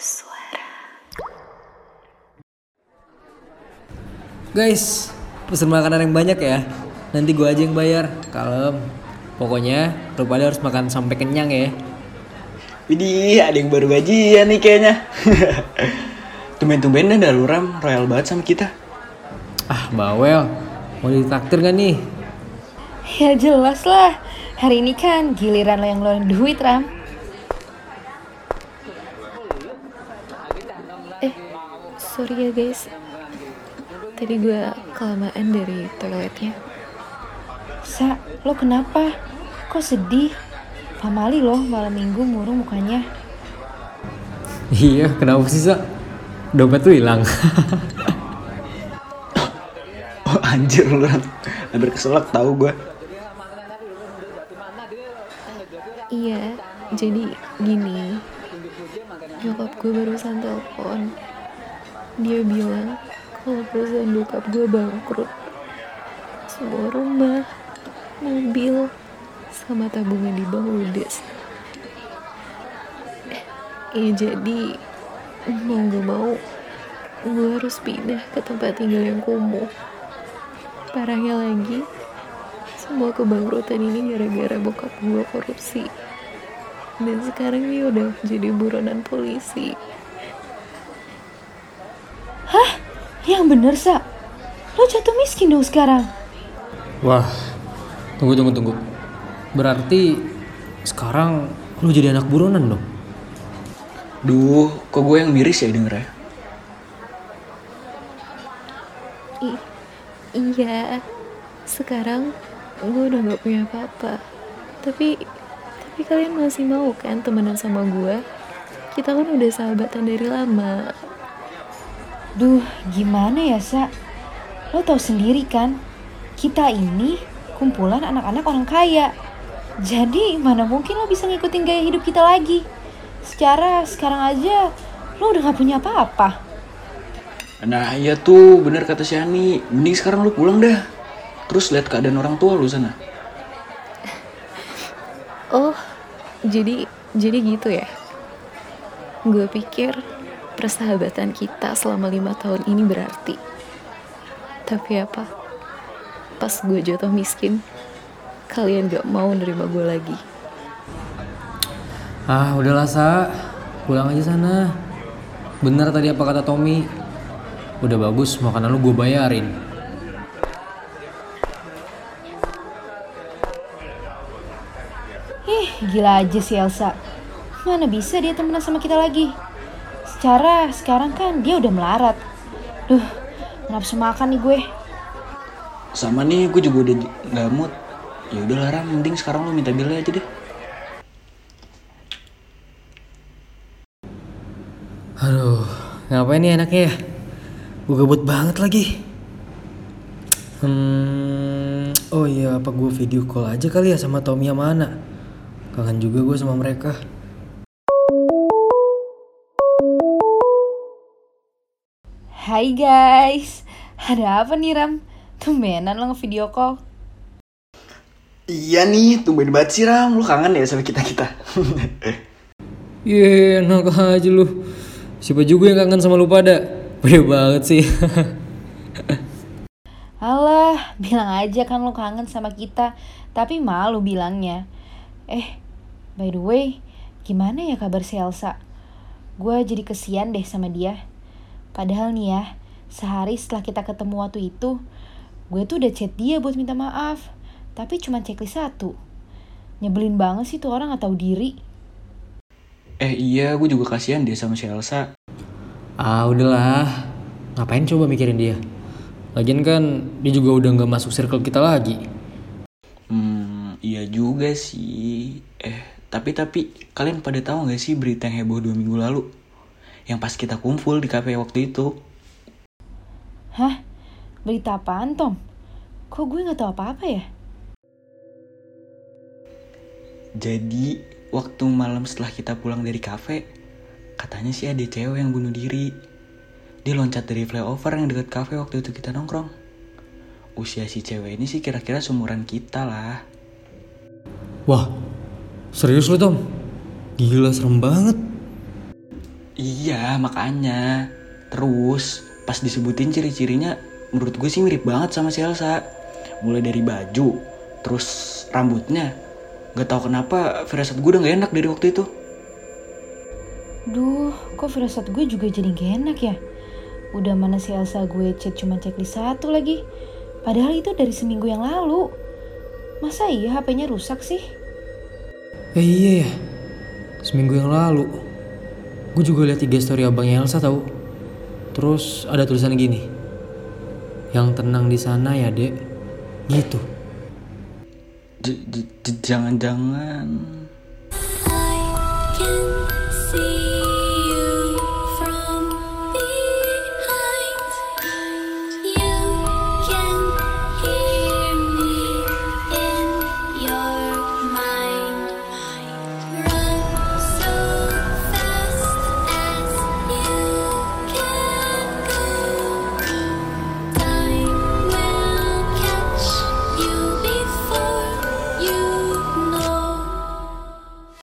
suara. Guys, pesen makanan yang banyak ya. Nanti gue aja yang bayar. Kalem. Pokoknya, lu pada harus makan sampai kenyang ya. Widih, ada yang baru gajian nih kayaknya. Tumben-tumben dah lu Ram, royal banget sama kita. Ah, bawel. Mau ditraktir gak nih? Ya jelas lah. Hari ini kan giliran lo yang ngeluarin duit, Ram. Sorry ya guys. Tadi gue kelamaan dari toiletnya. Sa, lo kenapa? Kok sedih? Pamali loh malam minggu murung mukanya. Iya, kenapa sih, Sa? Dompet tuh hilang. Oh anjir lu Ram, hampir keselak tahu gua. Iya, jadi gini. Nyokap gue barusan telepon. Dia bilang kalau perusahaan bokap gue bangkrut. Semua rumah, mobil, sama tabungan di bank ludes. Iya jadi mau gak mau gue harus pindah ke tempat tinggal yang kumuh. Parahnya lagi, semua kebangkrutan ini gara-gara bokap gue korupsi. Dan sekarang dia udah jadi buronan polisi. Hah? Yang bener, Sa? Lo jatuh miskin dong sekarang? Wah, tunggu, tunggu, tunggu. Berarti sekarang lu jadi anak buronan dong? Duh, kok gue yang miris ya denger ya? I- iya. Sekarang gue udah gak punya apa-apa. Tapi, tapi kalian masih mau kan temenan sama gue? Kita kan udah sahabatan dari lama. Duh, gimana ya, Sa? Lo tau sendiri kan, kita ini kumpulan anak-anak orang kaya. Jadi, mana mungkin lo bisa ngikutin gaya hidup kita lagi? Secara sekarang aja, lo udah gak punya apa-apa. Nah iya tuh, bener kata Shani. Mending sekarang lu pulang dah. Terus lihat keadaan orang tua lu sana. Oh, jadi jadi gitu ya? Gue pikir persahabatan kita selama lima tahun ini berarti. Tapi apa? Pas gue jatuh miskin, kalian gak mau nerima gue lagi. Ah, udahlah, Sa. Pulang aja sana. Bener tadi apa kata Tommy. Udah bagus, makanan lu gue bayarin. Ih, gila aja si Elsa. Mana bisa dia temenan sama kita lagi? Secara sekarang kan dia udah melarat. Duh, nafsu makan nih gue. Sama nih, gue juga udah gak mood. Ya udah Ram, mending sekarang lu minta bilnya aja deh. Aduh, ngapain nih enaknya ya? Gue gabut banget lagi. Hmm, oh iya, apa gue video call aja kali ya sama Tommy sama Ana? Kangen juga gue sama mereka. Hai guys, ada apa nih Ram? Tumbenan lo nge-video call. Iya nih, tumben banget sih Ram. Lu kangen ya sama kita-kita. Iya, enak aja lu. Siapa juga yang kangen sama lu pada? Beda banget sih. Alah, bilang aja kan lo kangen sama kita, tapi malu bilangnya. Eh, by the way, gimana ya kabar si Elsa? Gue jadi kesian deh sama dia. Padahal nih ya, sehari setelah kita ketemu waktu itu, gue tuh udah chat dia buat minta maaf. Tapi cuma checklist satu. Nyebelin banget sih tuh orang gak tahu diri. eh iya, gue juga kasihan dia sama si Elsa. ah, udahlah. Ngapain coba mikirin dia? Lagian kan dia juga udah nggak masuk circle kita lagi. Hmm, iya juga sih. Eh, tapi tapi kalian pada tahu nggak sih berita yang heboh dua minggu lalu? Yang pas kita kumpul di kafe waktu itu. Hah? Berita apaan, Tom? Kok gue gak tahu apa-apa ya? Jadi, waktu malam setelah kita pulang dari kafe, katanya sih ada cewek yang bunuh diri. Dia loncat dari flyover yang deket kafe waktu itu kita nongkrong. Usia si cewek ini sih kira-kira seumuran kita lah. Wah, serius lu Tom? Gila serem banget. Iya makanya Terus pas disebutin ciri-cirinya Menurut gue sih mirip banget sama si Elsa Mulai dari baju Terus rambutnya Gak tau kenapa firasat gue udah gak enak dari waktu itu Duh, kok firasat gue juga jadi gak enak ya? Udah mana si Elsa gue chat cuma checklist satu lagi. Padahal itu dari seminggu yang lalu. Masa iya HP-nya rusak sih? Eh iya ya, seminggu yang lalu Gue juga lihat tiga story abangnya Elsa tahu. Terus ada tulisan gini. Yang tenang di sana ya dek. Gitu. Jangan-jangan. I can see